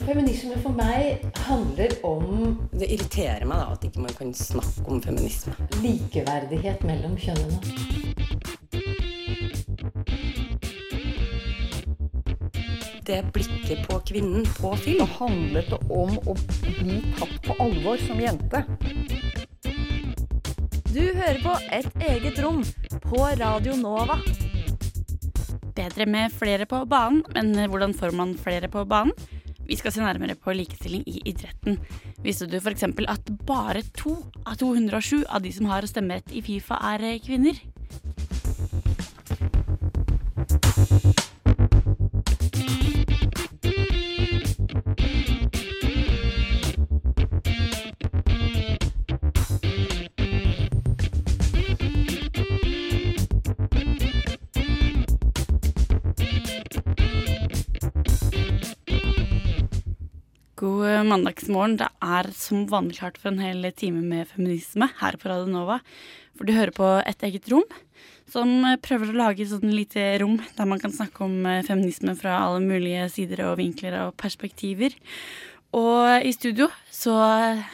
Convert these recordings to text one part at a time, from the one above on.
Feminisme for meg handler om Det irriterer meg da at ikke man ikke kan snakke om feminisme. likeverdighet mellom kjønnene. Det blikket på kvinnen på film. Det handlet om å bli tatt på alvor som jente. Du hører på Et eget rom på Radio Nova. Bedre med flere på banen, men hvordan får man flere på banen? Vi skal se nærmere på likestilling i idretten. Visste du f.eks. at bare to av 207 av de som har stemmerett i Fifa, er kvinner? Mandagsmorgen. Det er som vanlig klart for en hel time med feminisme her på Radio. For du hører på Et eget rom, som prøver å lage sånn lite rom der man kan snakke om feminisme fra alle mulige sider og vinkler og perspektiver. Og i studio så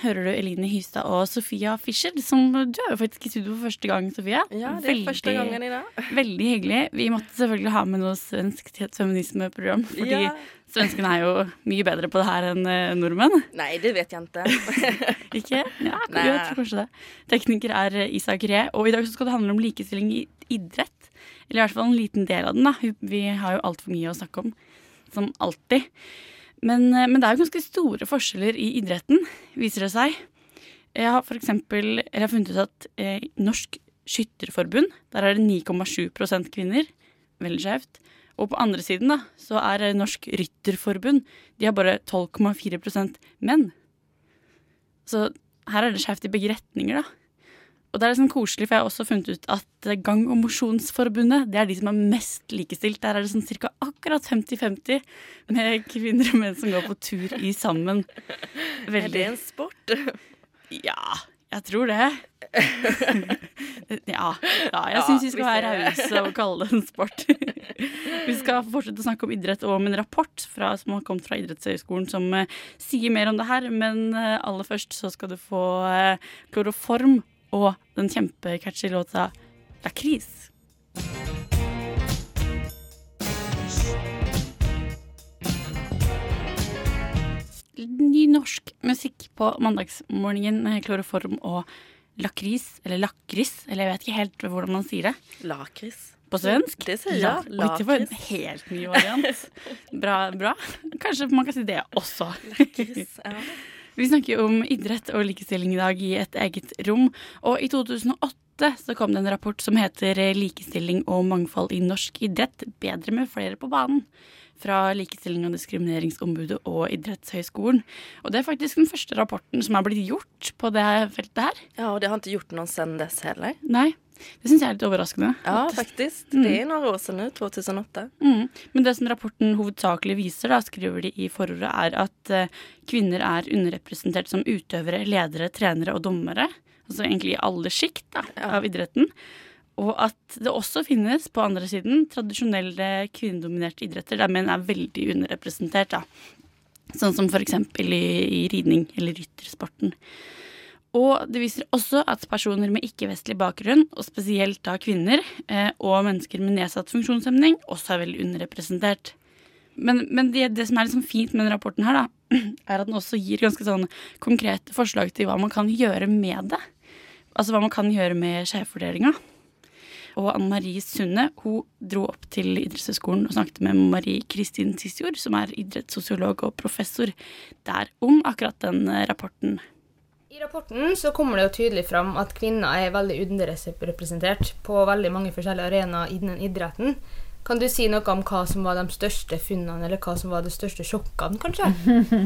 hører du Eline Hystad og Sofia Fischer. Som, du er jo faktisk i studio for første gang, Sofia. Ja, det er første gangen i dag. Veldig hyggelig. Vi måtte selvfølgelig ha med noe svensk til et feminismeprogram. Fordi Ja. svenskene er jo mye bedre på det her enn eh, nordmenn. Nei, det vet jeg ikke. Ikke? Ja, Nei. jeg tror kanskje det. Tekniker er Isak Ree, og i dag så skal det handle om likestilling i idrett. Eller i hvert fall en liten del av den. da. Vi- Vi har jo altfor mye å snakke om, som alltid. Men, eh, men det er jo ganske store forskjeller i idretten, viser det seg. Jeg har for eksempel jeg har funnet ut at eh, Norsk Skytterforbund, der er det 9,7 kvinner. Veldig skjevt. Og på andre siden da, så er Norsk Rytterforbund De har bare 12,4% menn. Så her er det skjevt i begge retninger, da. Og det er sånn koselig, for jeg har også funnet ut at Gang- og mosjonsforbundet det er de som er mest likestilt. Der er det sånn cirka akkurat 50-50 med kvinner og menn som går på tur i sammen. Er det en sport? Ja, jeg tror det. ja, ja, jeg Ja, syns vi skal være rause og kalle det en sport. vi skal fortsette å snakke om idrett og om en rapport fra, som har kommet fra Idrettshøgskolen som uh, sier mer om det her, men uh, aller først så skal du få uh, kloroform og den kjempecatchy låta Lakris. Ny norsk musikk på mandagsmorgenen. med Kloroform og lakris, eller lakris, eller jeg vet ikke helt hvordan man sier det. Lakris. På svensk? Det sier jeg. La- Oi, det var en helt ny variant. Bra, bra. Kanskje man kan si det også. Lakris, ja. Vi snakker om idrett og likestilling i dag i et eget rom. Og i 2008 så kom det en rapport som heter Likestilling og mangfold i norsk idrett bedre med flere på banen. Fra Likestilling- og diskrimineringsombudet og Idrettshøgskolen. Og det er faktisk den første rapporten som er blitt gjort på det feltet her. ja, og det har ikke gjort noen siden dess heller. Nei, det syns jeg er litt overraskende. Ja, faktisk. faktisk. Det er noen år siden 2008. Mm. Men det som rapporten hovedsakelig viser, da, skriver de i forordet, er at eh, kvinner er underrepresentert som utøvere, ledere, trenere og dommere. Altså egentlig i alle sjikt av idretten. Og at det også finnes på andre siden tradisjonelle kvinnedominerte idretter der menn er veldig underrepresentert. da. Sånn som f.eks. I, i ridning eller ryttersporten. Og det viser også at personer med ikke-vestlig bakgrunn, og spesielt da kvinner, eh, og mennesker med nedsatt funksjonshemning, også er veldig underrepresentert. Men, men det, det som er liksom fint med denne rapporten, her da, er at den også gir ganske sånn konkrete forslag til hva man kan gjøre med det. Altså hva man kan gjøre med skjevfordelinga. Og Anne Marie Sunde hun dro opp til idrettshøyskolen og snakket med Marie Kristin Tisjord, som er idrettssosiolog og professor der, om akkurat den eh, rapporten. I rapporten så kommer det jo tydelig fram at kvinner er veldig underrepresentert på veldig mange forskjellige arenaer innen idretten. Kan du si noe om hva som var de største funnene, eller hva som var de største sjokkene, kanskje?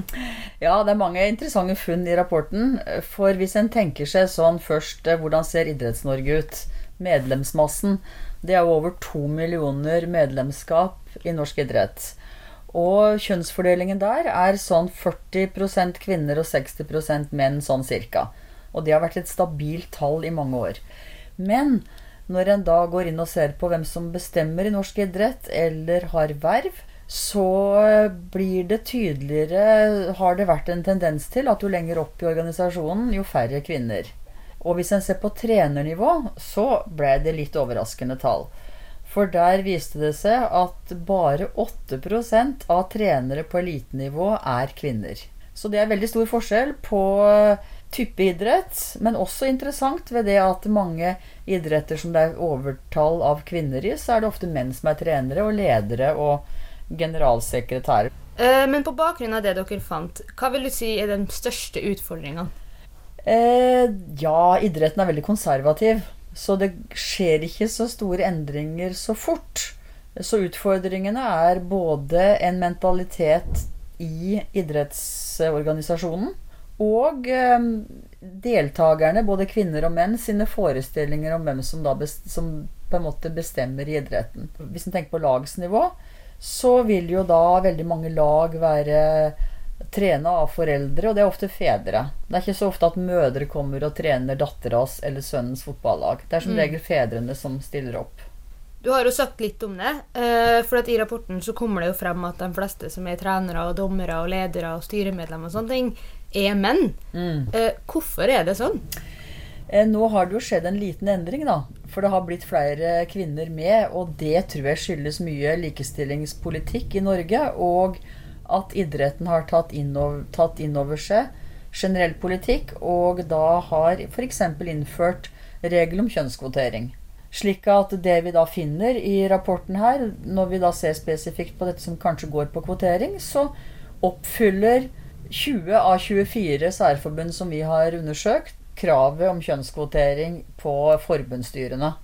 Ja, det er mange interessante funn i rapporten. For hvis en tenker seg sånn først eh, Hvordan ser Idretts-Norge ut? Medlemsmassen. Det er jo over to millioner medlemskap i norsk idrett. Og kjønnsfordelingen der er sånn 40% kvinner og 60% menn, sånn cirka. Og det har vært et stabilt tall i mange år. Men når en da går inn og ser på hvem som bestemmer i norsk idrett, eller har verv, så blir det tydeligere Har det vært en tendens til at jo lenger opp i organisasjonen, jo færre kvinner. Og hvis en ser på trenernivå, så ble det litt overraskende tall. For der viste det seg at bare 8% av trenere på elitenivå er kvinner. Så det er veldig stor forskjell på type idrett, men også interessant ved det at mange idretter som det er overtall av kvinner i, så er det ofte menn som er trenere og ledere og generalsekretærer. Eh, men på bakgrunn av det dere fant, hva vil du si er den største utfordringa? Eh, ja, idretten er veldig konservativ. Så det skjer ikke så store endringer så fort. Så utfordringene er både en mentalitet i idrettsorganisasjonen og eh, deltakerne, både kvinner og menn, sine forestillinger om hvem som, da som på en måte bestemmer i idretten. Hvis en tenker på lagsnivå, så vil jo da veldig mange lag være trene av foreldre, og det er ofte fedre. Det er ikke så ofte at mødre kommer og trener datteras eller sønnens fotballag. Det er som Mm. regel fedrene som stiller opp. Du har jo sagt litt om det. eh, For at i rapporten så kommer det jo frem at de fleste som er trenere og dommere og ledere og styremedlemmer og sånne ting, er menn. Mm. Eh, Hvorfor er det sånn? Eh, Nå har det jo skjedd en liten endring, da. For det har blitt flere kvinner med, og det tror jeg skyldes mye likestillingspolitikk i Norge. Og at idretten har tatt inn over, tatt inn seg generell politikk, og da har f.eks. innført regel om kjønnskvotering. Slik at det vi da finner i rapporten her, når vi da ser spesifikt på dette som kanskje går på kvotering, så oppfyller 20 av 24 særforbund som vi har undersøkt, kravet om kjønnskvotering på forbundsstyrene.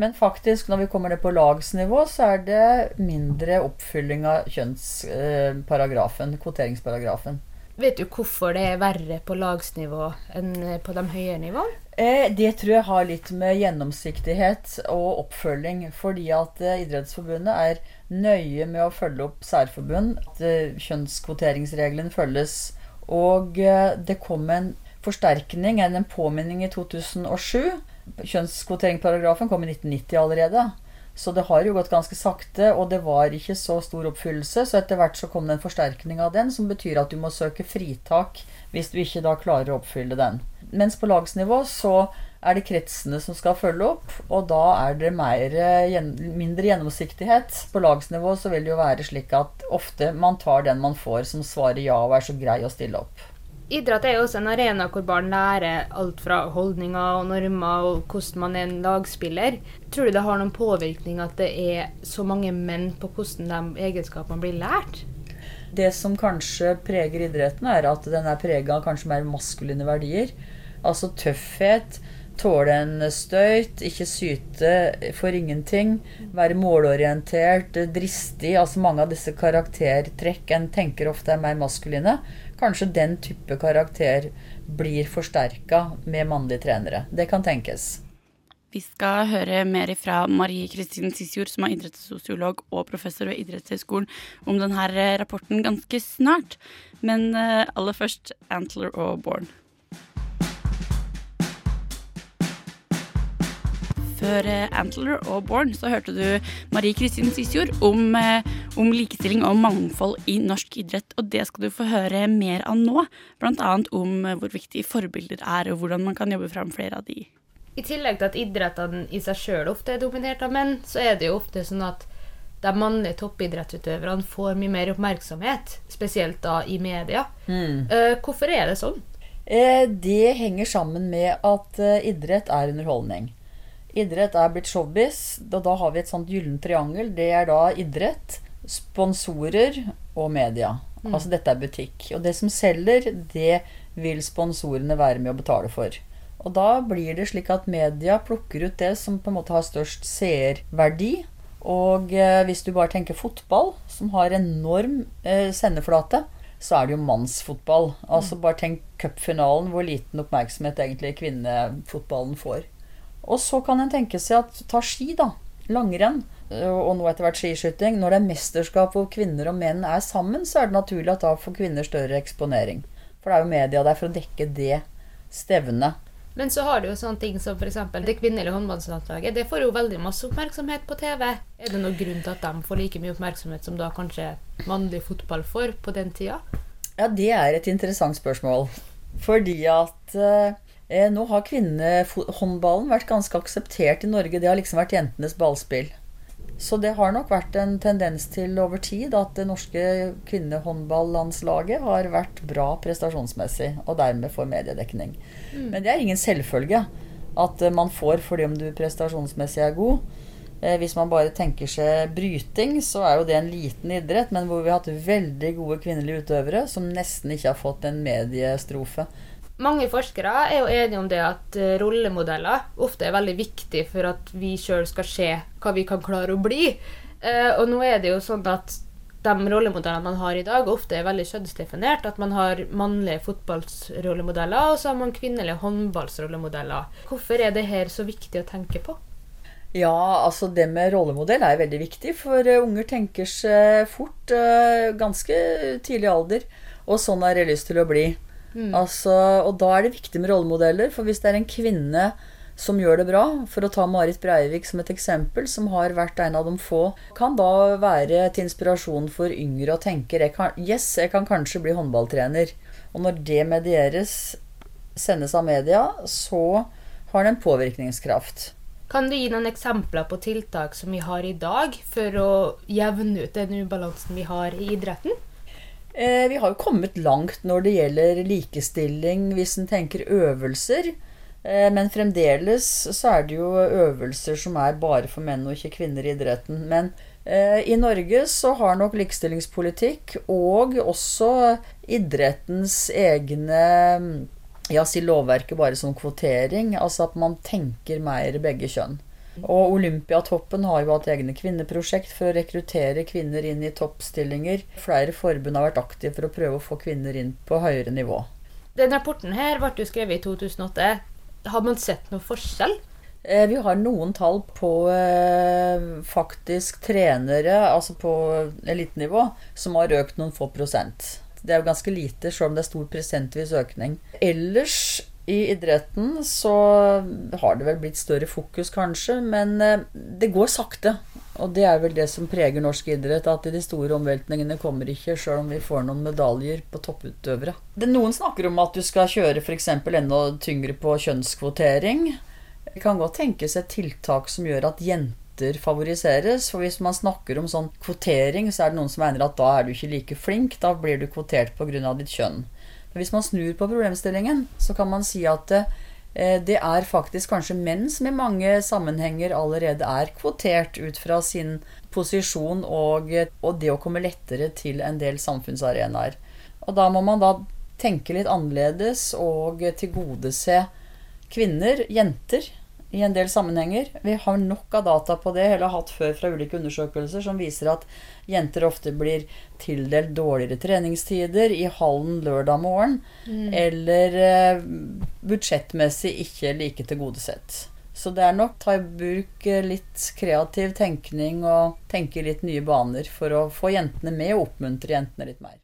Men faktisk, når vi kommer ned på lagsnivå, så er det mindre oppfylling av kjønnsparagrafen, kvoteringsparagrafen. Vet du hvorfor det er verre på lagsnivå enn på de høyere nivåene? Eh, Det tror jeg har litt med gjennomsiktighet og oppfølging. Fordi at eh, Idrettsforbundet er nøye med å følge opp særforbund. At eh, kjønnskvoteringsregelen følges. Og det kom en forsterkning, en påminning, i 2007. Kjønnskvoteringsparagrafen kom i 1990 allerede. Så det har jo gått ganske sakte, og det var ikke så stor oppfyllelse. Så etter hvert så kom det en forsterkning av den, som betyr at du må søke fritak hvis du ikke da klarer å oppfylle den. Mens på lagsnivå så er det kretsene som skal følge opp, og da er det mer, mindre gjennomsiktighet. På lagsnivå så vil det jo være slik at ofte man tar den man får som svarer ja og er så grei å stille opp. Idrett er jo også en arena hvor barn lærer alt fra holdninger og normer og hvordan man er en lagspiller. Tror du det har noen påvirkning at det er så mange menn på hvordan de egenskapene blir lært? Det som kanskje preger idretten, er at den er prega av kanskje mer maskuline verdier. Altså tøffhet, tåle en støyt, ikke syte for ingenting, være målorientert, dristig. Altså mange av disse karaktertrekk en tenker ofte er mer maskuline. Kanskje den type karakter blir forsterka med mannlige trenere. Det kan tenkes. Vi skal høre mer fra Marie Kristin Sisjord, som er idrettssosiolog og professor ved Idrettshøgskolen, om denne rapporten ganske snart. Men eh, aller først Antler og Born. Før eh, Antler og Born så hørte du Marie Kristin Sisjord om, eh, om likestilling og mangfold i norsk idrett. Og det skal du få høre mer av nå. Annet om eh, hvor viktige forbilder er, og hvordan man kan jobbe fram flere av de. I tillegg til at idrettene i seg sjøl ofte er dominert av menn, så er det jo ofte sånn at de mannlige toppidrettsutøverne får mye mer oppmerksomhet, spesielt da i media. Mm. hvorfor er det sånn? Eh, Det henger sammen med at idrett er underholdning. Idrett er blitt showbiz, og da har vi et sånt gyllent triangel. Det er da idrett, sponsorer og media. Altså dette er butikk. Og det som selger, det vil sponsorene være med å betale for. Og da blir det slik at media plukker ut det som på en måte har størst seerverdi. Og eh, hvis du bare tenker fotball, som har enorm eh, sendeflate, så er det jo mannsfotball. Altså bare tenk cupfinalen, hvor liten oppmerksomhet egentlig kvinnefotballen får. Og så kan en tenke seg at ta ski, da. Langrenn. Og nå etter hvert skiskyting. Når det er mesterskap hvor kvinner og menn er sammen, så er det naturlig at da får kvinner større eksponering. For det er jo media der for å dekke det stevnet. Men så har du jo sånne ting som f.eks. det kvinnelige håndballlandslaget. Det får jo veldig masse oppmerksomhet på TV. Er det noen grunn til at de får like mye oppmerksomhet som da kanskje mannlig fotball får på den tida? Ja, det er et interessant spørsmål. Fordi at eh, nå har kvinnehåndballen vært ganske akseptert i Norge. Det har liksom vært jentenes ballspill. Så det har nok vært en tendens til over tid at det norske kvinnehåndballandslaget har vært bra prestasjonsmessig, og dermed får mediedekning. Mm. Men det er ingen selvfølge at man får fordi om du prestasjonsmessig er god. Eh, hvis man bare tenker seg bryting, så er jo det en liten idrett, men hvor vi har hatt veldig gode kvinnelige utøvere som nesten ikke har fått en mediestrofe. Mange forskere er jo enige om det at eh, rollemodeller ofte er veldig viktig for at vi sjøl skal se hva vi kan klare å bli. Eh, og nå er det jo sånn at de rollemodellene man har i dag, ofte er veldig kjønnsdefinert. At man har mannlige fotballrollemodeller, og så har man kvinnelige håndballsrollemodeller. Hvorfor er det her så viktig å tenke på? Ja, altså det med rollemodell er veldig viktig, for uh, unger tenker seg fort ganske tidlig alder. Og sånn har jeg lyst til å bli. Mm. Altså, og da er det viktig med rollemodeller, for hvis det er en kvinne som gjør det bra, for å ta Marit Breivik som et eksempel, som har vært en av de få, kan da være til inspirasjon for yngre og tenker jeg kan, yes, jeg kan kanskje bli håndballtrener. Og når det medieres, sendes av media, så har det en påvirkningskraft. Kan du gi noen eksempler på tiltak som vi har i dag for å jevne ut den ubalansen vi har i idretten? Eh, vi har jo kommet langt når det gjelder likestilling, hvis en tenker øvelser. Eh, men fremdeles så er det jo øvelser som er bare for menn og ikke kvinner i idretten. Men eh, i Norge så har nok likestillingspolitikk og også idrettens egne ja, si lovverket bare som kvotering. Altså at man tenker mer begge kjønn. Og Olympiatoppen har jo hatt egne kvinneprosjekt for å rekruttere kvinner inn i toppstillinger. Flere forbund har vært aktive for å prøve å få kvinner inn på høyere nivå. Den rapporten her ble jo skrevet i 2008. Har man sett noen forskjell? Eh, vi har noen tall på eh, faktisk trenere, altså på elitenivå, som har økt noen få prosent. Det er jo ganske lite, selv om det er stor prosentvis økning. Ellers i idretten så har det vel blitt større fokus, kanskje, men eh, det går sakte. Og det er vel det som preger norsk idrett, at de store omveltningene kommer ikke, sjøl om vi får noen medaljer på topputøvere. Det, noen snakker om at du skal kjøre f.eks. enda tyngre på kjønnskvotering. Det kan godt tenkes et tiltak som gjør at jenter favoriseres. For hvis man snakker om sånn kvotering, så er det noen som mener at da er du ikke like flink. Da blir du kvotert pga. ditt kjønn. Men hvis man snur på problemstillingen, så kan man si at eh, det er faktisk kanskje menn som i mange sammenhenger allerede er kvotert ut fra sin posisjon og, og det å komme lettere til en del samfunnsarenaer. Og da må man da tenke litt annerledes og tilgodese kvinner, jenter, i en del sammenhenger. Vi har nok av data på det, eller har hatt før fra ulike undersøkelser, som viser at jenter ofte blir tildelt dårligere treningstider i hallen lørdag morgen, mm. eller eh, budsjettmessig ikke like tilgodesett. Så det er nok ta i bruk eh, litt kreativ tenkning og tenke litt nye baner for å få jentene med og oppmuntre jentene litt mer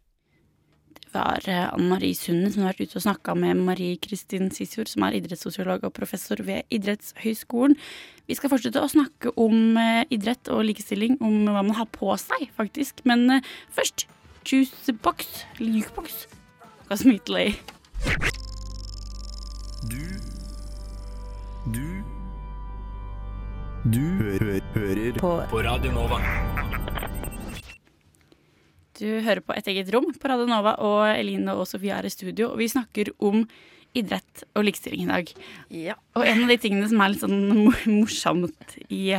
var eh, Anne Marie Sunde som har vært ute og snakka med Marie Kristin Sisjord, som er idrettssosiolog og professor ved Idrettshøgskolen. Vi skal fortsette å snakke om eh, idrett og likestilling, om hva man har på seg, faktisk. Men eh, først juicebox, eller jukebox, hva smittelig. Du Du Du hø hører på, på Radio Nova. Du hører på Et eget rom på Radio Nova, og Eline og Sofie er i studio. Og vi snakker om idrett og likestilling i dag. Ja. Og en av de tingene som er litt sånn morsomt i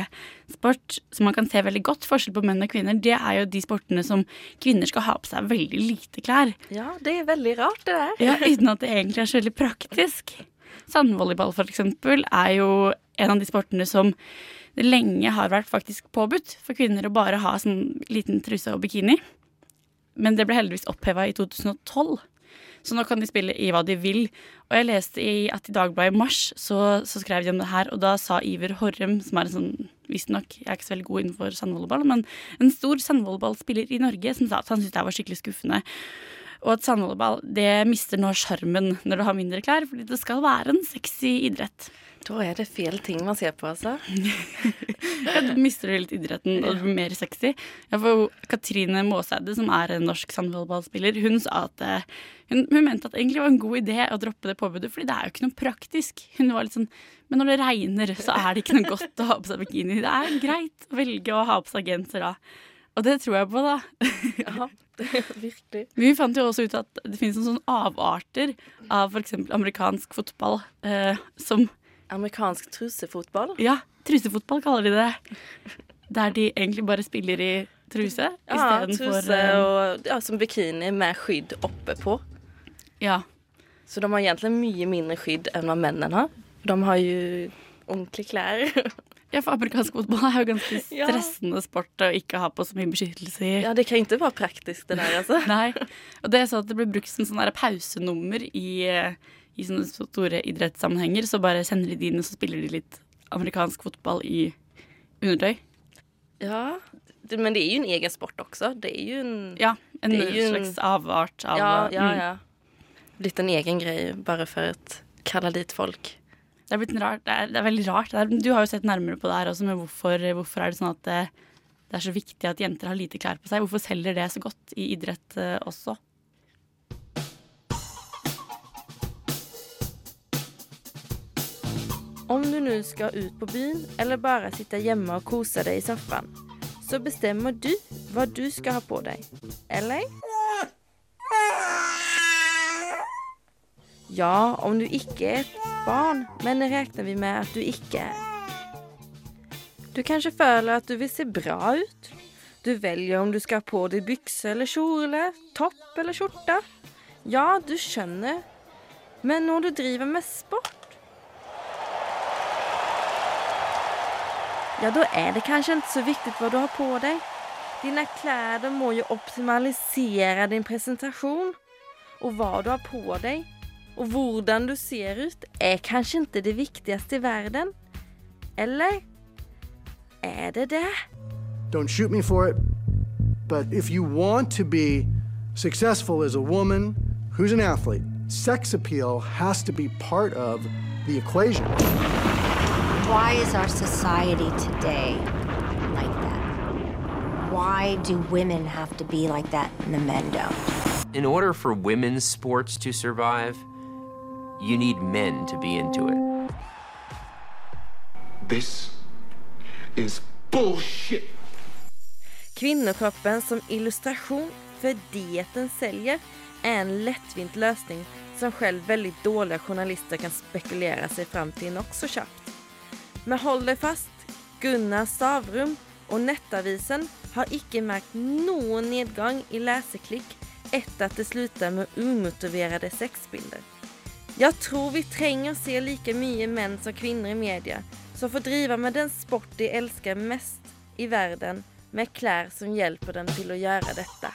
sport, som man kan se veldig godt forskjell på menn og kvinner, det er jo de sportene som kvinner skal ha på seg veldig lite klær. Ja, det er veldig rart, det der. Ja, Uten at det egentlig er så veldig praktisk. Sandvolleyball, for eksempel, er jo en av de sportene som lenge har vært faktisk påbudt for kvinner å bare ha sånn liten truse og bikini. Men det ble heldigvis oppheva i 2012. Så nå kan de spille i hva de vil. Og jeg leste i at i Dagbladet i mars så, så, skrev de om det her, og da sa Iver Horrem, som er en sånn Visstnok, jeg er ikke så veldig god innenfor sandvolleyball, men en stor sandvolleyballspiller i Norge, som sa at han syntes det var skikkelig skuffende. Og at sandvolleyball det mister nå sjarmen når du har mindre klær, fordi det skal være en sexy idrett. Da er det feil ting man ser på, altså. Ja, du mister litt idretten, og blir mer sexy. Ja, for Katrine Maaseide, som er en norsk sandvolleyballspiller, hun sa at eh, hun, hun mente at det egentlig var en god idé å droppe det påbudet, fordi det er jo ikke noe praktisk. Hun var litt sånn Men når det regner, så er det ikke noe godt å ha på seg bikini. Det er greit å velge å ha på seg genser da. Og det tror jeg på, da. Ja, virkelig. Vi fant jo også ut at det finnes noen sånne avarter av f.eks. amerikansk fotball eh, som Amerikansk trusefotball. Ja, trusefotball kaller de det. Der de egentlig bare spiller i truse Ja, istedenfor truse eh, og ja, som bikini med skydd oppe på. Ja. Så de har egentlig mye mindre skydd enn hva mennene har. De har jo ordentlige klær. ja, for amerikansk fotball er jo ganske stressende sport å ikke ha på så mye beskyttelse i. Ja, det kan ikke være praktisk, det der, altså. Nei. Og det er sånn at det blir brukt som sånn pausenummer i, eh, i sånne store idrettssammenhenger. Så bare sender de inn, og så spiller de litt amerikansk fotball i undertøy. Ja, men det er jo en egen sport også. Det er jo en Ja, en er en- slags avart av Ja, ja, mm. ja. Blitt en egen greie bare for å kalle dit folk. Det er, blitt en rart, det, er, det er veldig rart. Er, du har jo sett nærmere på det her også, men hvorfor, hvorfor er det sånn at det, det er så viktig at jenter har lite klær på seg? Hvorfor selger det så godt i idrett eh, også? Du skal ska ut på byen eller bare sitte hjemme og kosa deg i soffan så bestemmer du hva du skal ha på deg. Eller? Ja, om du ikke er et barn, men det räknar vi med at du ikke er. Du kanskje føler at du vil se bra ut. Du velger om du skal ha på deg bykse eller kjole, topp eller skjorte. Ja, du skjønner. Men når du driver med sport Ja, da er det kanskje ikke så viktig hva du har på deg. Dine klær må jo optimalisere din presentasjon. Og hva du har på deg, og hvordan du ser ut, er kanskje ikke det viktigste i verden. Eller er det det? Don't shoot me for it. But if you want to be successful as a woman who's an athlete, sex appeal has to be part of the equation. Why is our society today like that? Why do women have to be like that and the men don't? In order for women's sports to survive, you need men to be into it. This is bullshit. Kvinnokroppen som illustrasjon for dieten säljer, selger, er en lettvint løsning som selv veldig dårlige journalister kan spekulere seg fram til nokså kjapt. Men hold deg fast, Gunnar Stavrum og Nettavisen har ikke merket noen nedgang i leseklikk etter at det sluttet med umotiverte sexbilder. Jeg tror vi trenger å se like mye menn som kvinner i media, som får drive med den sport de elsker mest i verden, med klær som hjelper dem til å gjøre dette.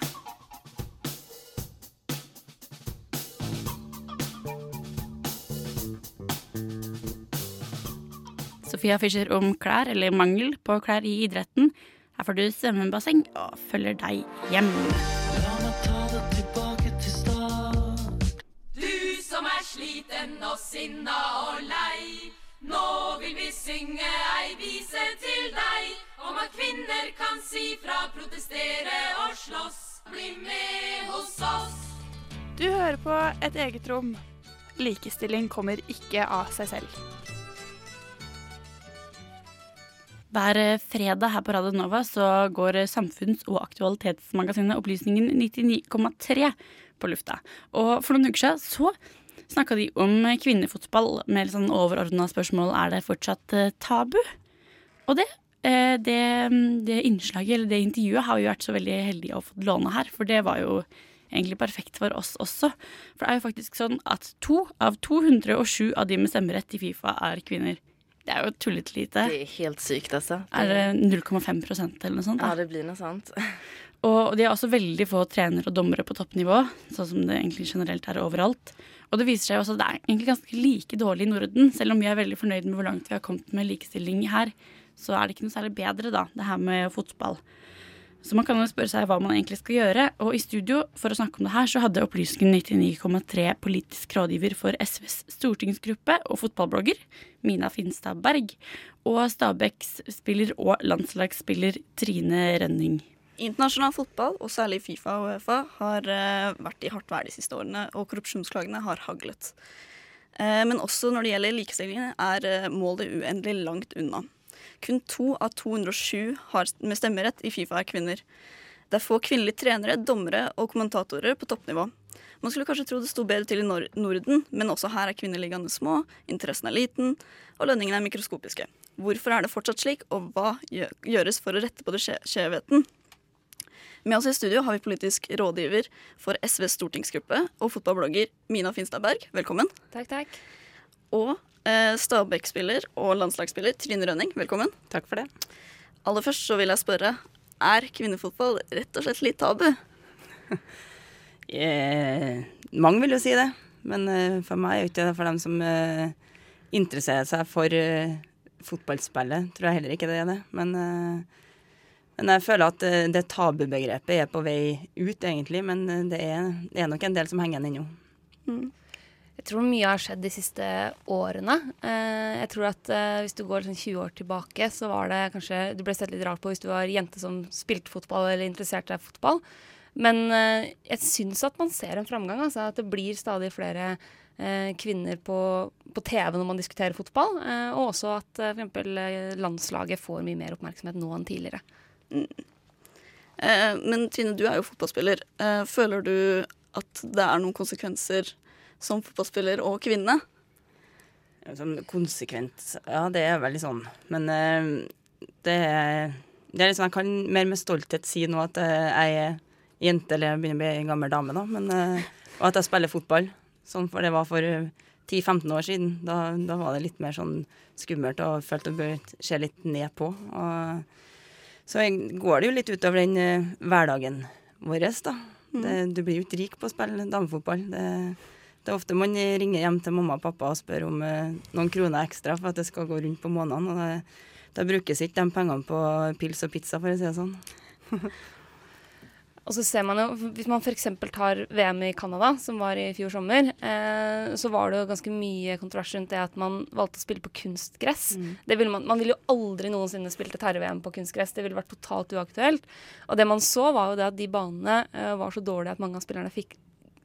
Sofia Fischer om klær, eller mangel på klær i idretten. Her får du svømmebasseng og følger deg hjem. Du som er sliten og sinna og lei. Nå vil vi synge ei vise til deg om at kvinner kan si fra, protestere og slåss. Bli med hos oss. Du hører på Et eget rom. Likestilling kommer ikke av seg selv. Hver eh, fredag her på Radio Nova så går eh, samfunns- og aktualitetsmagasinet Opplysningen 99,3 på lufta. Og for noen uker siden så snakka de om kvinnefotball med litt sånn overordna spørsmål er det fortsatt eh, tabu. Og det, det, det innslaget, eller det intervjuet, har vi vært så veldig heldige å få låne her, for det var jo egentlig perfekt for oss også. For det er jo faktisk sånn at to av 207 av de med stemmerett i Fifa er kvinner. Det er jo tullete lite. Det er helt sykt, altså. Er det 0,5% eller noe sånt? Ja, det blir noe sånt. Og de har også veldig få trenere og dommere på toppnivå, sånn som det egentlig generelt er overalt. Og det viser seg også at det er egentlig ganske like dårlig i Norden. Selv om vi er veldig fornøyd med hvor langt vi har kommet med likestilling her, så er det ikke noe særlig bedre, da, det her med fotball. Så man kan jo spørre seg hva man egentlig skal gjøre. Og i studio for å snakke om det her, så hadde Opplysningen 99,3 politisk rådgiver for SVs stortingsgruppe og fotballblogger, Mina Finstad Berg, og Stabæks-spiller og landslagsspiller Trine Rønning. Internasjonal fotball, og særlig Fifa og Uefa, har uh, vært i hardt vær de siste årene, og korrupsjonsklagene har haglet. Uh, men også når det gjelder likestillingen, er uh, målet uendelig langt unna. Kun to av 207 har med stemmerett i Fifa er kvinner. Det er få kvinnelige trenere, dommere og kommentatorer på toppnivå. Man skulle kanskje tro det sto bedre til i Norden, men også her er kvinneligaene små, interessen er liten, og lønningene er mikroskopiske. Hvorfor er det fortsatt slik, og hva gjøres for å rette på det skjevheten? Med oss i studio har vi politisk rådgiver for SVs stortingsgruppe og fotballblogger Mina Finstadberg. Velkommen. Takk, takk. Og Stabæk-spiller og landslagsspiller Trine Rønning. Velkommen. Takk for det. Aller først så vil jeg spørre, er kvinnefotball rett og slett litt tabu? yeah. mange vil jo si det, men eh, for meg er det ikke det for dem som eh, interesserer seg for eh, fotballspillet, tror jeg heller ikke det er det. Men eh, men jeg føler at eh, det tabubegrepet er på vei ut, egentlig. Men eh, det er, det er nok en del som henger igjen ennå. Mm. Jeg tror mye har skjedd de siste årene. Eh, jeg tror at Hvis du går sånn 20 år tilbake, så var det kanskje Du ble sett litt rart på hvis du var jente som spilte fotball eller interesserte deg i fotball. Men jeg syns at man ser en framgang. Altså, at det blir stadig flere kvinner på, på, TV når man diskuterer fotball. og også at eh, f.eks. landslaget får mye mer oppmerksomhet nå enn tidligere. Mm. Eh, men Trine, du er jo fotballspiller. Eh, føler du at det er noen konsekvenser som fotballspiller og kvinne? Som konsekvent Ja, det er veldig sånn. Men uh, det, det er liksom Jeg kan mer med stolthet si nå at jeg er jente eller jeg begynner å bli en gammel dame, da. Men, og at jeg spiller fotball. Sånn for det var for 10-15 år siden. Da, da, var det litt mer sånn skummelt og følte å se litt ned på. Og så går det jo litt utover den uh, hverdagen vår, da. Mm. Det, du blir jo ikke rik på å spille damefotball. Det, det, er ofte man ringer hjem til mamma og pappa og spør om eh, noen kroner ekstra for at det skal gå rundt på månedene. Og det, da brukes ikke de pengene på pils og pizza, for å si det sånn. Og så ser man jo, Hvis man f.eks. tar VM i Canada, som var i fjor sommer, eh, så var det jo ganske mye kontrovers rundt det at man valgte å spille på kunstgress. Mm. Ville man, man ville jo aldri noensinne spilt et herre-VM på kunstgress. Det ville vært totalt uaktuelt. Og det man så, var jo det at de banene eh, var så dårlige at mange av spillerne fikk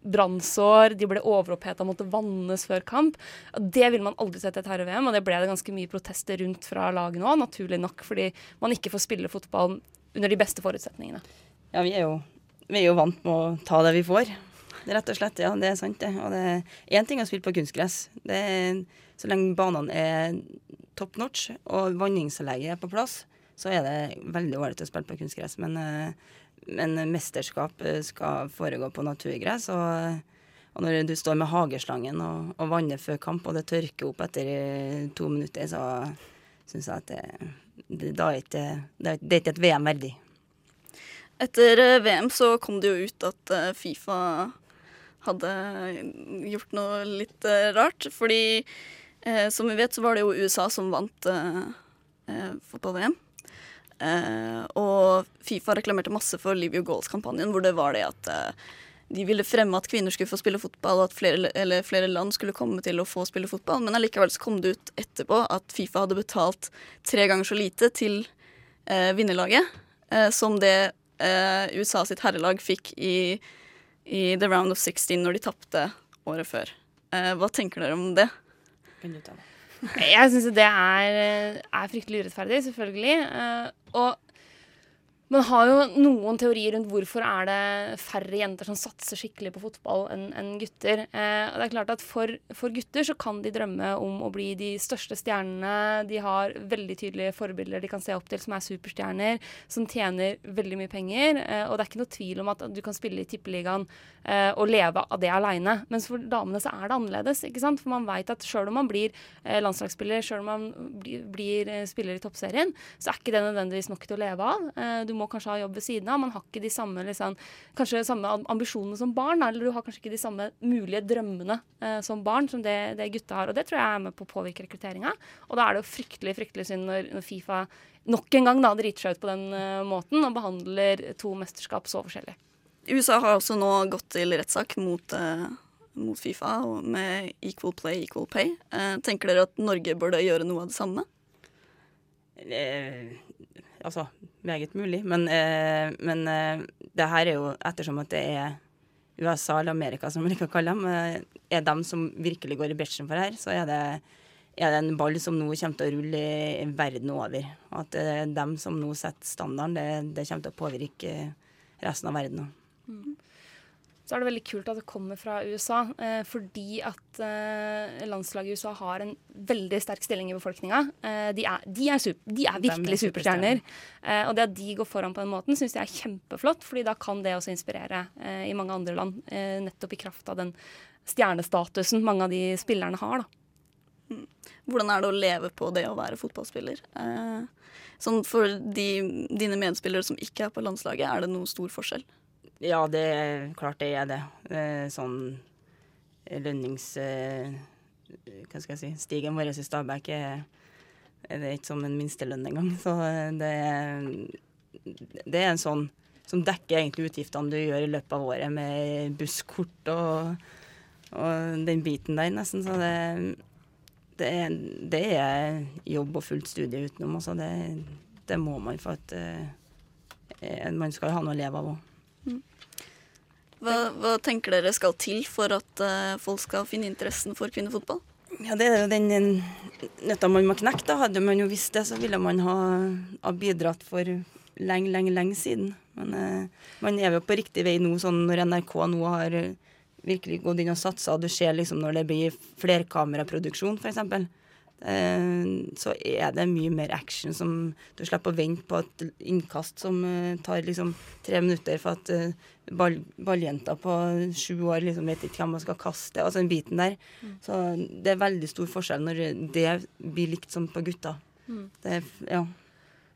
brannsår, de ble overoppheta, måtte vannes før kamp. Det ville man aldri sett i et herre-VM, og det ble det ganske mye protester rundt fra laget nå, naturlig nok, fordi man ikke får spille fotball under de beste forutsetningene. Ja, vi er, jo, vi er jo vant med å ta det vi får. Det rett og slett, ja, det er sant, det. Og det er én ting å spille på kunstgress. Det er, så lenge banene er top notch og vanningsanlegget er på plass, så er det veldig ålreit å spille på kunstgress. Men, eh, men, mesterskap eh, skal foregå på naturgress. Og, og, når du står med hageslangen og, og vanner før kamp, og det tørker opp etter to minutter, så syns jeg at det, det, da er ikke, det, det er ikke et VM verdig. Etter eh, VM så kom det jo ut at eh, Fifa hadde gjort noe litt rart. Fordi eh, som vi vet, så var det jo USA som vant eh, fotball-VM. Eh, og Fifa reklamerte masse for Leave Your Goals-kampanjen, hvor det var det at de ville fremme at kvinner skulle få spille fotball, og at flere, flere, land skulle komme til å få spille fotball. Men allikevel så kom det ut etterpå at Fifa hadde betalt tre ganger så lite til vinnerlaget som det uh, USA sitt herrelag fikk i, i The Round of 16 når de tapte året før. Hva tenker dere om det? Jeg syns det er, er, fryktelig urettferdig, selvfølgelig. Og man har jo noen teorier rundt hvorfor er det færre jenter som satser skikkelig på fotball enn en gutter. Eh, og det er klart at for, for, gutter så kan de drømme om å bli de største stjernene. De har veldig tydelige forbilder de kan se opp til som er superstjerner, som tjener veldig mye penger. Eh, og det er ikke noe tvil om at du kan spille i Tippeligaen eh, og leve av det aleine. Mens for damene så er det annerledes. ikke sant? For man veit at sjøl om man blir eh, landslagsspiller, sjøl om man blir, blir, eh, spiller i toppserien, så er ikke det nødvendigvis nok til å leve av. Eh, du må kanskje ha jobb ved siden av. Man har ikke de samme, liksom, kanskje samme ambisjonene som barn, eller du har kanskje ikke de samme mulige drømmene eh, som barn som det, det, gutta har. Og det tror jeg er med på å påvirke rekrutteringa. Og da er det jo fryktelig, fryktelig synd når, når Fifa nok en gang da driter seg ut på den uh, måten og behandler to mesterskap så forskjellig. USA har også nå gått til rettssak mot uh mot Fifa med equal play, equal pay. Eh, tenker dere at Norge burde gjøre noe av det samme? Eh, altså, meget mulig. Men, eh, men eh, det her er jo ettersom at det er USA eller Amerika, som vi liker å kalle dem, eh, er dem som virkelig går i bresjen for her, så er det, er det en ball som nå kommer til å rulle i verden over. At det er dem som nå setter standarden, det, det kommer til å påvirke resten av verden. Mm så er det veldig kult at det kommer fra USA. Eh, fordi at eh, landslaget i USA har en veldig sterk stilling i befolkninga. Eh, de, de, de, er virkelig superstjerner. Eh, og det at de går foran på den måten, syns jeg er kjempeflott. fordi da kan det også inspirere eh, i mange andre land. Eh, nettopp i kraft av den stjernestatusen mange av de spillerne har. da. Mm. Hvordan er det å leve på det å være fotballspiller? sånn For de, dine medspillere som ikke er på landslaget, er det noen stor forskjell? Ja, det er klart det er det. Sånn lønnings... Eh, hva skal jeg si Stigen vår i Stabæk er, er ikke som en minstelønn engang. Så det er, det er en sånn som dekker egentlig utgiftene du gjør i løpet av året med busskort og, og den biten der, nesten. Så det, det, er, det er jobb og fullt studie utenom. Altså det, det må man for at man skal ha noe å leve av òg. Hva, hva, tenker dere skal til for at uh, folk skal finne interessen for kvinnefotball? Ja, Det er jo den nøtta man må knekke. da. Hadde man jo visst det, så ville man ha, ha bidratt for lenge, lenge, lenge siden. Men uh, man er jo på riktig vei nå, sånn når NRK nå har virkelig gått inn og satsa. Du ser liksom når det blir flerkameraproduksjon, f.eks. Eh, så er det mye mer action som Du slipper å vente på et innkast som eh, tar liksom tre minutter for at eh, ball, balljenta på sju år liksom vet ikke hvem man skal kaste. Altså den biten der. Mm. Så det er veldig stor forskjell når det blir likt som på gutta. Mm. Det, ja.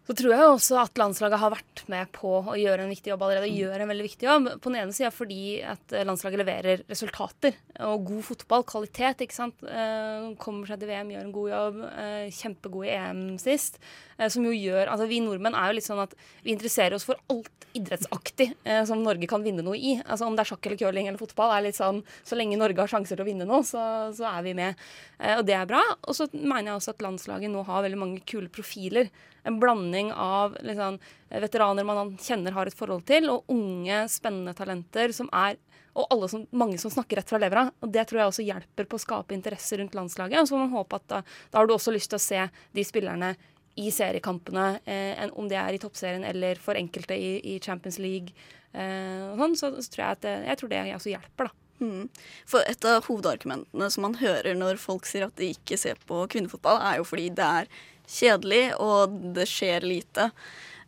Så tror jeg også at landslaget har vært med på å gjøre en viktig jobb allerede. Og gjør en veldig viktig jobb. På den ene sida fordi at landslaget leverer resultater og god fotball, kvalitet. ikke sant? Eh, kommer seg til VM, gjør en god jobb. Eh, kjempegod i EM sist. Eh, som jo gjør Altså vi nordmenn er jo litt sånn at vi interesserer oss for alt idrettsaktig som Norge kan vinne noe i. Altså Om det er sjakk eller curling eller fotball, er litt sånn så lenge Norge har sjanser til å vinne noe, så, så er vi med. og det er bra. Og så mener jeg også at landslaget nå har veldig mange kule profiler en blanding av liksom, veteraner man kjenner har et forhold til, og unge, spennende talenter som er og som, mange som snakker rett fra levra. og Det tror jeg også hjelper på å skape interesse rundt landslaget. Og så må man håpe at da, da, har du også lyst til å se de spillerne i seriekampene, eh, om det er i toppserien eller for enkelte i, i Champions League. Eh, sånn, så, så, tror jeg at det, jeg tror det også hjelper, da. Mm. For et av hovedargumentene som man hører når folk sier at de ikke ser på kvinnefotball, er jo fordi det er kjedelig, og det skjer lite.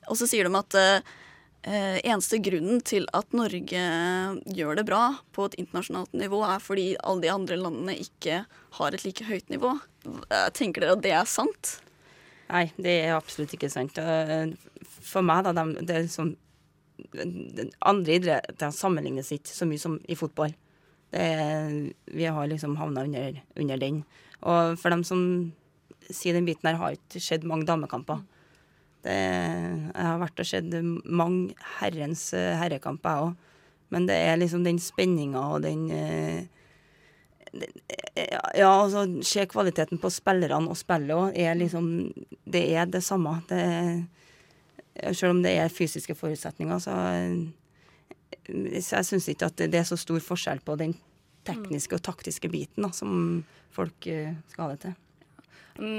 Og så sier de at eh, eneste grunnen til at Norge gjør det bra på et internasjonalt nivå, er fordi alle de andre landene ikke har et like høyt nivå. Tenker dere at det er sant? Nei, det er absolutt ikke sant. For meg, da, det er liksom Andre idretter sammenlignes ikke så mye som i fotball. Er, vi har liksom havna under, under den. Og for dem som sier den biten her, har ikke skjedd mange damekamper. Det, jeg har vært og sett mange herrens eh, herrekamper, jeg òg. Men det er liksom den spenninga og eh, den eh, Ja, altså, se kvaliteten på spillerne og spillet òg, er liksom Det er det samme. Det, selv om det er fysiske forutsetninger, så jeg syns ikke at det er så stor forskjell på den tekniske og taktiske biten da, som folk skal ha det til.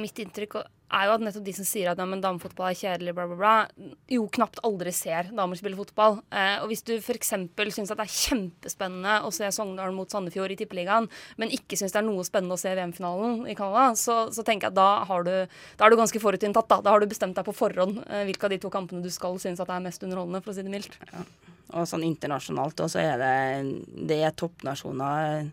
Mitt inntrykk er jo at nettopp de som sier at ja, damefotball er kjedelig, bla, bla, bla, jo knapt aldri ser damer spille fotball. Eh, og hvis du f.eks. syns at det er kjempespennende å se Sogndal mot Sandefjord i Tippeligaen, men ikke syns det er noe spennende å se VM-finalen i Canada, så, så, tenker jeg at da, du, da er du ganske forutinntatt. Da. da har du bestemt deg på forhånd eh, hvilke av de to kampene du skal synes at er mest underholdende, for å si det mildt. Ja. Og sånn internasjonalt også er det, det er toppnasjoner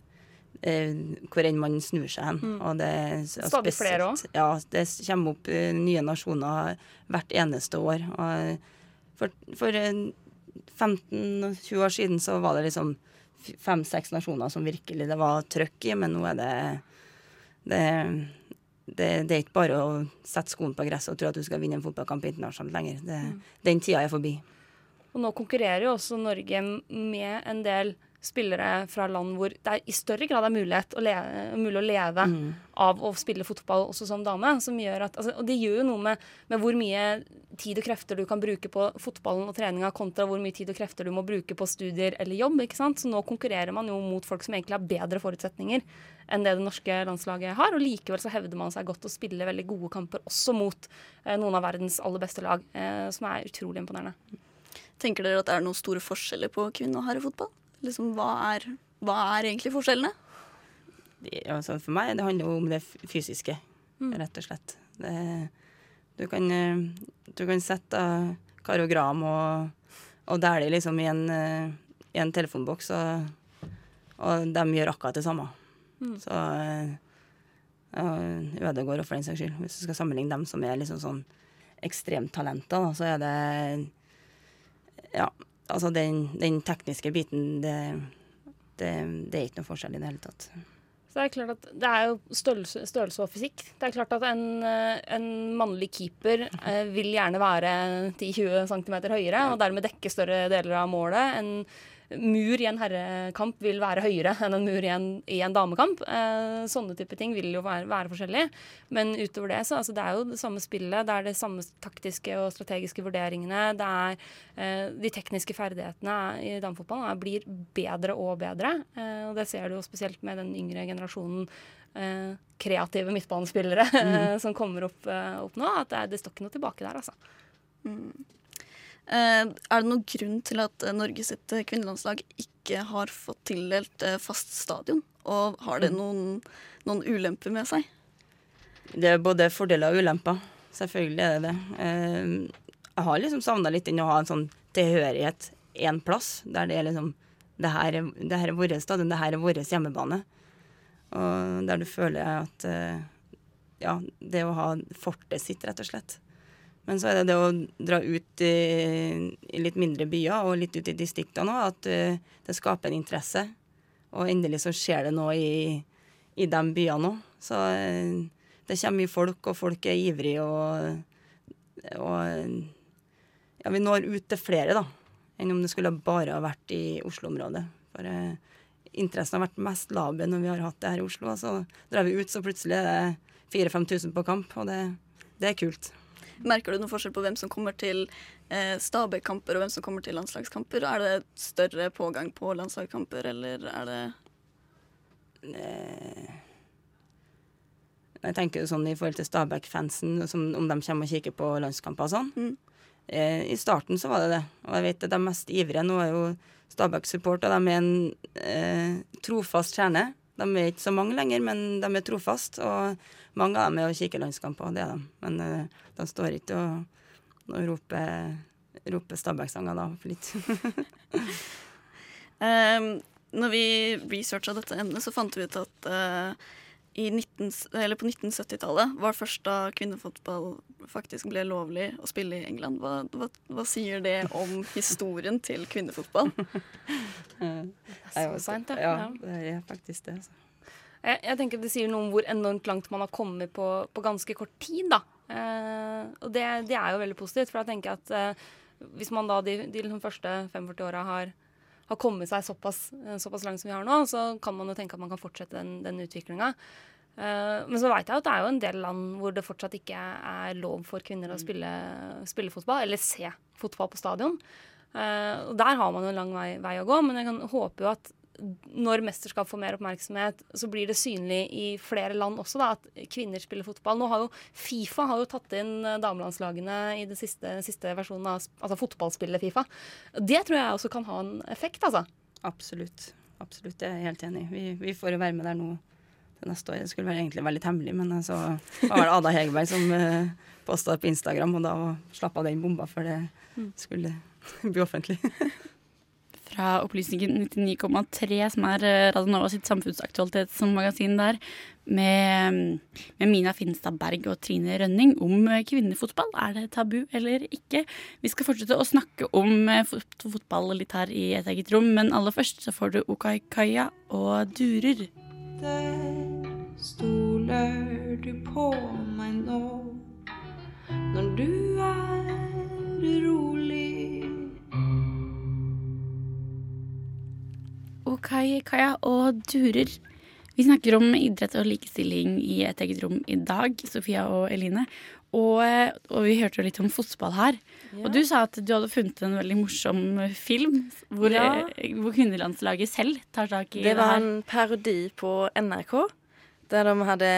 hvor enn man snur seg hen. Mm. Og det, Stadig flere òg? Ja, det kommer opp uh, nye nasjoner hvert eneste år. Og For, for eh, 15-20 år siden så var det liksom fem-seks nasjoner som virkelig det var trøkk i, men nå er det det, det, det er ikke bare å sette skoen på gresset og tro at du skal vinne en fotballkamp internasjonalt lenger. Det, Den tida er forbi. Og nå konkurrerer jo også Norge med en del spillere fra land hvor det er i større grad er mulighet å leve, mulig å leve av å spille fotball også som dame. Som gjør at, altså, og det gjør jo noe med, med hvor mye tid og krefter du kan bruke på fotballen og treninga, kontra hvor mye tid og krefter du må bruke på studier eller jobb. ikke sant? Så nå konkurrerer man jo mot folk som egentlig har bedre forutsetninger enn det det norske landslaget har. Og likevel så hevder man seg godt å spille veldig gode kamper også mot eh, noen av verdens aller beste lag, eh, som er utrolig imponerende. Tenker dere at det er noen store forskjeller på kvinne- og herrefotball? Liksom, hva, er, hva er egentlig forskjellene? Det, altså for meg det handler jo om det fysiske, Mm. rett og slett. Det, du, kan, eh, du kan sette karogram og, og dæle liksom i en, eh, i en telefonboks, og, og de gjør akkurat det samme. Mm. Så eh, ja, Ødegård og for den saks skyld. Hvis du skal sammenligne dem som er liksom sånn ekstremtalenter, så er det Ja, altså den, den tekniske biten, det, det, det er ikke noe forskjell i det hele tatt. Så det er klart at det er jo størrelse, størrelse og fysikk. Det er klart at en, en mannlig keeper eh, vil gjerne være 10-20 cm høyere og dermed dekke større deler av målet. En mur i en herrekamp vil være høyere enn en mur i en, i en damekamp. Eh, sånne type ting vil jo være, være forskjellige. Men utover det, så altså, det er jo det samme spillet. Det er de samme taktiske og strategiske vurderingene. Det er eh, de tekniske ferdighetene i damefotballen er- blir bedre og bedre. Eh, og det ser du jo spesielt med den yngre generasjonen eh, kreative midtbanespillere mm. som kommer opp, eh, opp nå. At det, det står ikke noe tilbake der, altså. Mm. Eh, er det noen grunn til at Norges Norge sitt eh, kvinnelandslag ikke har fått tildelt eh, fast stadion? Og har det Mm. noen, noen ulemper med seg? Det er både fordeler og ulemper. Selvfølgelig er det det. Eh, Jeg har liksom savna litt inn å ha en sånn tilhørighet én plass, der det er liksom Det her er, det her er vår stadion, det her er vår hjemmebane. Og der du føler at eh, Ja, det å ha fortet sitt, rett og slett. Men så er det det å dra ut i, i litt mindre byer og litt ut i distriktene òg, at uh, det skaper en interesse. Og endelig så skjer det noe i, i de byene òg. Så uh, det kommer mye folk, og folk er ivrige, og, og Ja, vi når ut til flere, da, enn om det skulle bare ha vært i Oslo-området. For uh, interessen har vært mest laber når vi har hatt det her i Oslo. og Så drar vi ut, så plutselig er det 4000-5000 på kamp, og det, det er kult. Merker du noen forskjell på hvem som kommer til eh, Stabæk-kamper og hvem som kommer til landslagskamper? Er det større pågang på landslagskamper, eller er det Eh, Jeg tenker sånn i forhold til Stabæk-fansen, om de kommer og kikker på landskamper og sånn. Eh, I starten så var det det, og jeg vet at de mest ivrige nå er jo Stabæk-support, og de er en eh, trofast kjerne. De er ikke så mange lenger, men de er trofast, og mange av dem er og kikker landskamper, det er de. Men uh, de står ikke og, og roper, roper Stabæk-sanger da, for litt. um, Når vi researcha dette emnet, så fant vi ut at uh, i 19, eller på 1970-tallet var først da kvinnefotball faktisk ble lovlig å spille i England. Hva, hva, hva sier det om historien til kvinnefotball? Det er så seint, ja. Det er faktisk det. altså. Jeg, jeg tenker Det sier noe om hvor enormt langt man har kommet på, på ganske kort tid. da. Eh, og det, det er jo veldig positivt. For da tenker jeg at eh, hvis man da de, de liksom første 45 åra har, har kommet seg såpass, eh, såpass langt som vi har nå, så kan man jo tenke at man kan fortsette den, den utviklinga. men så veit jeg at det er jo en del land hvor det fortsatt ikke er lov for kvinner å spille, spille fotball, eller se fotball på stadion. Eh, og Der har man jo en lang vei, vei å gå, men jeg kan håpe jo at når mesterskap får mer oppmerksomhet, så blir det synlig i flere land også da, at kvinner spiller fotball. Nå har jo Fifa har jo tatt inn eh, damelandslagene i den siste, siste versjonen av altså fotballspillet Fifa. Det tror jeg også kan ha en effekt, altså. Absolutt. Absolutt, det er jeg helt enig. Vi, vi får jo være med der nå til neste år. Det skulle være egentlig være litt hemmelig, men så var det Ada Hegerberg som uh, posta det på Instagram, og da slapp av den bomba før det Mm. skulle bli offentlig. Fra Opplysningen 99,3, som er eh, Radionova sitt samfunnsaktualitetsmagasin der, med, med Mina Finstad Berg og Trine Rønning om eh, kvinnefotball. Er det tabu eller ikke? Vi skal fortsette å snakke om eh, fot fotball litt her i et eget rom, men aller først så får du Okai Kaya og Durer. Stoler du på meg nå når du er rolig? Okai Kaja og Durer. Vi snakker om idrett og likestilling i et eget rom i dag, Sofia og Eline. Og, og vi hørte jo litt om fotball her. Ja. Og du sa at du hadde funnet en veldig morsom film hvor, Ja. eh, hvor kvinnelandslaget selv tar tak i Det det, var en parodi på NRK der de hade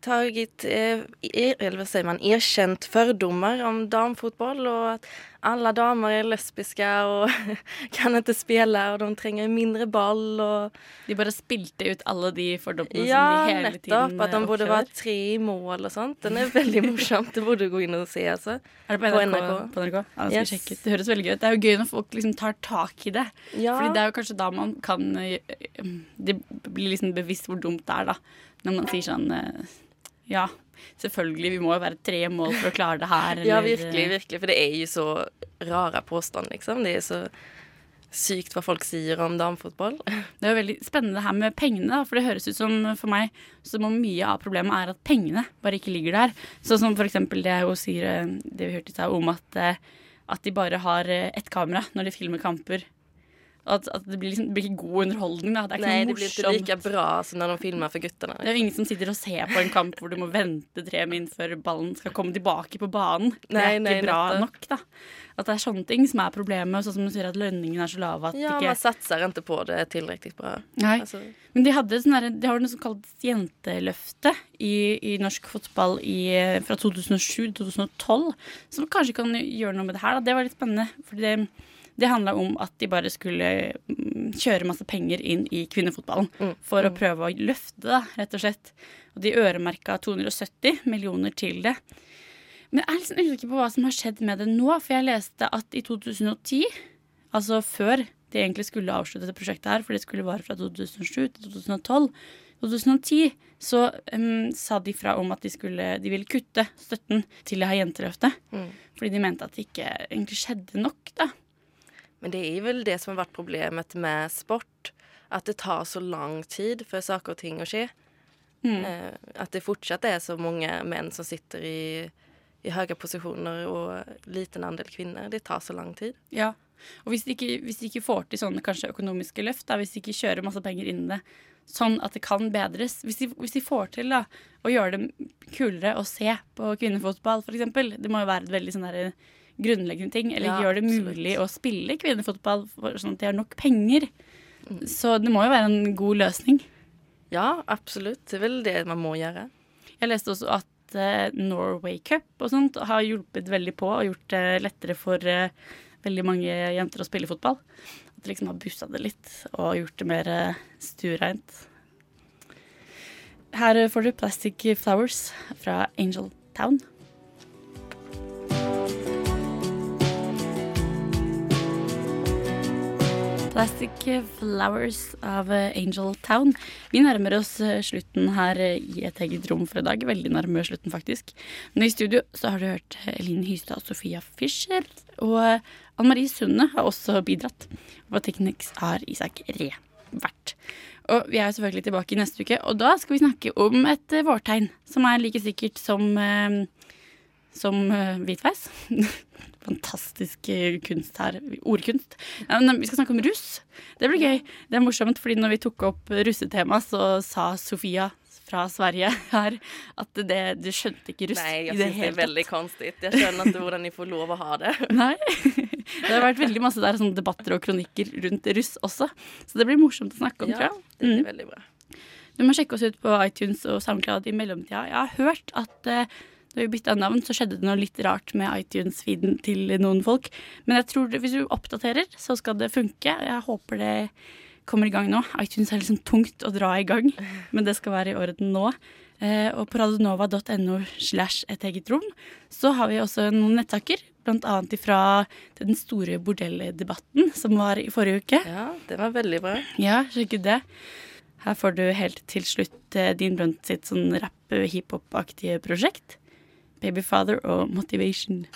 tagit, eh, er, eller vad säger man, erkänt fördomar om damfotboll och att alla damer är lesbiska och kan inte spela och de trenger mindre boll och... De bare spilte ut alle de fordommene Ja, som de hele nettopp. tiden At de burde være tre i mål og sånt. Den er veldig morsomt. Det burde du gå inn og se, altså. Er det på NRK? På NRK? Ja, det Yes. sjekke ut. Det høres veldig gøy ut. Det er jo gøy når folk liksom tar tak i det. Ja. Fordi det er jo kanskje da man kan eh, Det blir liksom bevisst hvor dumt det er, da. Når man sier sånn eh, Ja, selvfølgelig, vi må jo være tre mål for å klare det her. Ja, virkelig, virkelig. For det er jo så rare påstand, liksom. Det er så sykt hva folk sier om damefotball. Det er jo veldig spennende det her med pengene, for det høres ut som for meg som om mye av problemet er at pengene bare ikke ligger der. Sånn som for eksempel det hun sier, eh, det vi hørte i stad om at, eh, at de bare har eh, ett kamera når de filmer kamper. At, at det, blir liksom, det blir ikke god underholdning, da. Det er ikke Nei, noe det blir ikke like bra som når de filmer for guttene. Det er jo ingen som sitter og ser på en kamp hvor du må vente tre min før ballen skal komme tilbake på banen. Det Nei, er ikke nei, bra nettopp. nok, da. At det er sånne ting som er problemet. Sånn som du sier at lønningen er så lave at Ja, ikke man satser ikke på det tilrekkelig bra. Nei. Altså, Men de hadde sånn de har noe som kalles jenteløfte i, i norsk fotball i, fra 2007 til 2012, som kanskje kan gjøre noe med det her. Da. Det var litt spennende. fordi det, det handla om at de bare skulle mm, kjøre masse penger inn i kvinnefotballen for å prøve å løfte det, rett og slett. Og de øremerka 270 millioner til det. Men jeg er litt usikker på hva som har skjedd med det nå, for jeg leste at i 2010, altså før de egentlig skulle avslutte dette prosjektet her, for det skulle vare fra 2007 til 2012, 2010 så um, sa de fra om at de, skulle, de ville kutte støtten til det her jenteløftet. Mm. Fordi de mente at det ikke egentlig skjedde nok, da. Men det er vel det som har vært problemet med sport. At det tar så lang tid for saker og ting å skje. Mm. Eh, at det fortsatt er så mange menn som sitter i, i høye posisjoner, og liten andel kvinner. Det tar så lang tid. Ja. Og hvis de, ikke, hvis de ikke får til sånne kanskje økonomiske løft, da, hvis de ikke kjører masse penger inn i det, sånn at det kan bedres Hvis de, hvis de får til da, å gjøre det kulere å se på kvinnefotball, f.eks. Det må jo være et veldig sånn der grunnleggende ting. Eller Ja, gjør det absolutt. mulig å spille kvinnefotball for, sånn at de har nok penger. Så det må jo være en god løsning. Ja, absolutt. Det er vel det man må gjøre. Jeg leste også at uh, Norway Cup og sånt har hjulpet veldig på og gjort det lettere for uh, veldig mange jenter å spille fotball. At de liksom har bussa det litt og gjort det mer uh, stuereint. Her får du Plastic Flowers fra Angel Town. Plastic Flowers av eh, Angel Town. Vi nærmer oss eh, slutten her eh, i et eget rom for i dag. Veldig nærme slutten, faktisk. Men i studio så har du hørt Elin Hystad og Sofia Fischer. Og Anne Marie Sunde har også bidratt. Og Tekniks har Isak Revert. Og vi er selvfølgelig tilbake i neste uke, og da skal vi snakke om et vårtegn som er like sikkert som eh, som eh, hvitveis. Fantastisk eh, kunst her. Ordkunst. Ja, vi skal snakke om russ. Det blir gøy. Det er morsomt, fordi når vi tok opp russetema, så sa Sofia fra Sverige her at det, du skjønte ikke russ Nei, jeg synes det er veldig konstig. Jeg skjønner ikke hvordan de får lov å ha det. Nei. Det har vært veldig masse der, sånn debatter og kronikker rundt russ også. Så det blir morsomt å snakke om, Ja, tror jeg. det blir Mm. veldig bra. Du må sjekke oss ut på iTunes og SoundCloud i mellomtida. Jeg har hørt at eh, da vi bytta navn, så skjedde det noe litt rart med iTunes-feeden til noen folk. Men jeg tror det, hvis du oppdaterer, så skal det funke. Jeg håper det kommer i gang nå. iTunes er liksom tungt å dra i gang, men det skal være i orden nå. Eh, og på radionova.no slash et eget rom så har vi også noen nettaker. Blant annet ifra den store bordelldebatten som var i forrige uke. Ja, det var veldig bra. Ja, sjekk ut det. Her får du helt til slutt eh, Dean Brunt sitt sånn rapp-hiphop-aktige prosjekt. Babyfather og Motivation.